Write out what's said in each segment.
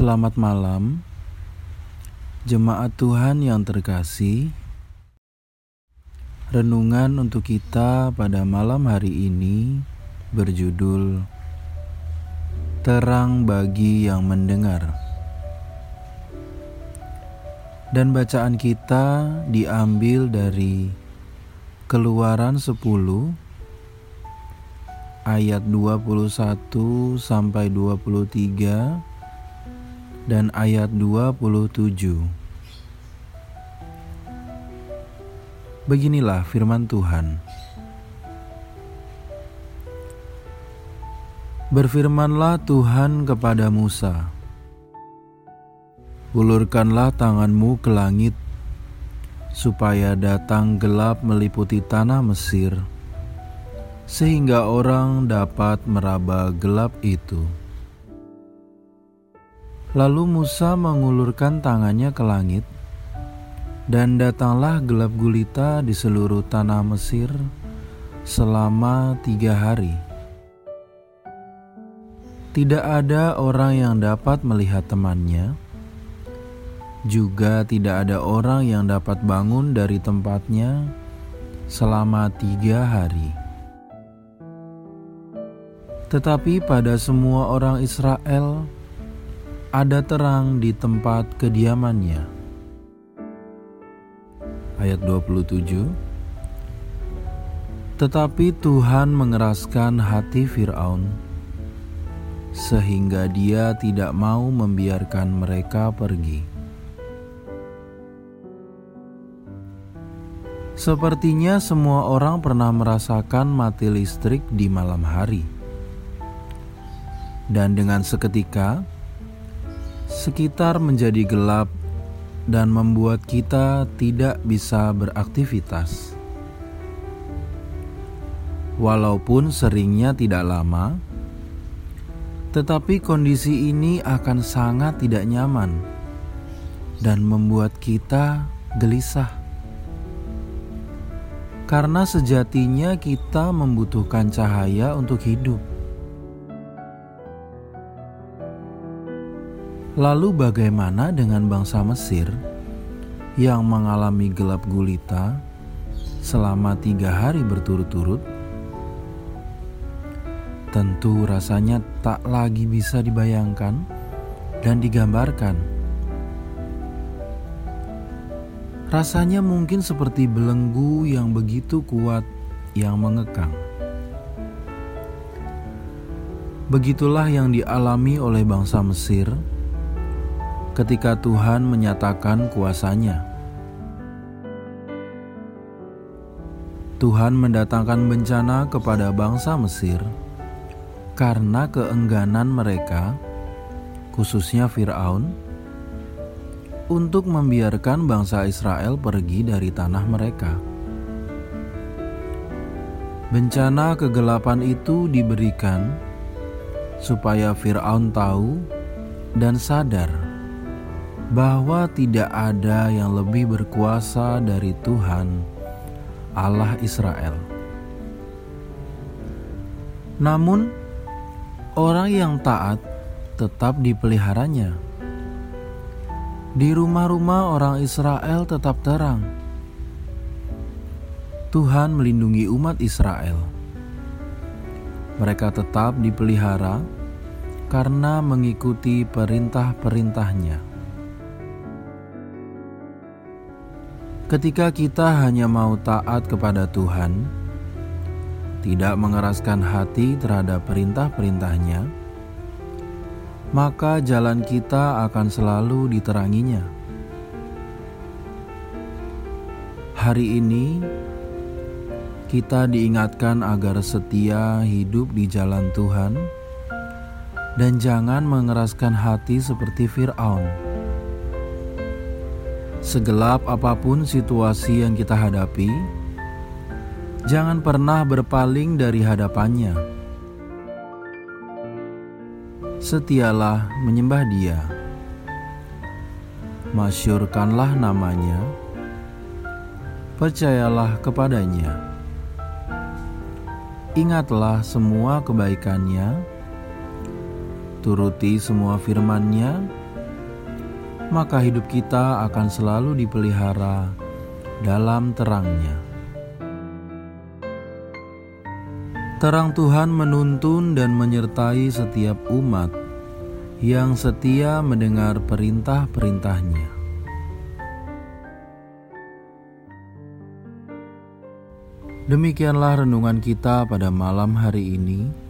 Selamat malam, jemaat Tuhan yang terkasih. Renungan untuk kita pada malam hari ini berjudul "Terang bagi yang mendengar", dan bacaan kita diambil dari Keluaran 10 ayat 21 sampai 23 dan ayat 27. Beginilah firman Tuhan. Berfirmanlah Tuhan kepada Musa, Ulurkanlah tanganmu ke langit, supaya datang gelap meliputi tanah Mesir, sehingga orang dapat meraba gelap itu. Lalu Musa mengulurkan tangannya ke langit, dan datanglah gelap gulita di seluruh tanah Mesir selama tiga hari. Tidak ada orang yang dapat melihat temannya, juga tidak ada orang yang dapat bangun dari tempatnya selama tiga hari. Tetapi pada semua orang Israel, ada terang di tempat kediamannya. Ayat 27 Tetapi Tuhan mengeraskan hati Firaun sehingga dia tidak mau membiarkan mereka pergi. Sepertinya semua orang pernah merasakan mati listrik di malam hari. Dan dengan seketika, sekitar menjadi gelap dan membuat kita tidak bisa beraktivitas. Walaupun seringnya tidak lama, tetapi kondisi ini akan sangat tidak nyaman dan membuat kita gelisah. Karena sejatinya kita membutuhkan cahaya untuk hidup. Lalu bagaimana dengan bangsa Mesir yang mengalami gelap gulita selama tiga hari berturut-turut? Tentu rasanya tak lagi bisa dibayangkan dan digambarkan. Rasanya mungkin seperti belenggu yang begitu kuat yang mengekang. Begitulah yang dialami oleh bangsa Mesir ketika Tuhan menyatakan kuasanya. Tuhan mendatangkan bencana kepada bangsa Mesir karena keengganan mereka, khususnya Firaun, untuk membiarkan bangsa Israel pergi dari tanah mereka. Bencana kegelapan itu diberikan supaya Firaun tahu dan sadar bahwa tidak ada yang lebih berkuasa dari Tuhan, Allah Israel. Namun, orang yang taat tetap dipeliharanya. Di rumah-rumah orang Israel tetap terang. Tuhan melindungi umat Israel. Mereka tetap dipelihara karena mengikuti perintah-perintahnya. Ketika kita hanya mau taat kepada Tuhan, tidak mengeraskan hati terhadap perintah-perintahnya, maka jalan kita akan selalu diteranginya. Hari ini, kita diingatkan agar setia hidup di jalan Tuhan dan jangan mengeraskan hati seperti Firaun Segelap apa pun situasi yang kita hadapi, jangan pernah berpaling dari hadapannya. Setialah menyembah Dia, masyurkanlah namanya, percayalah kepadanya. Ingatlah semua kebaikannya, turuti semua firman-Nya, maka hidup kita akan selalu dipelihara dalam terangnya. Terang Tuhan menuntun dan menyertai setiap umat yang setia mendengar perintah-perintahnya. Demikianlah renungan kita pada malam hari ini.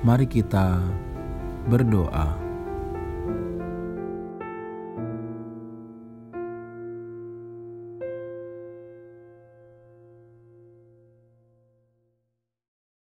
Mari kita berdoa.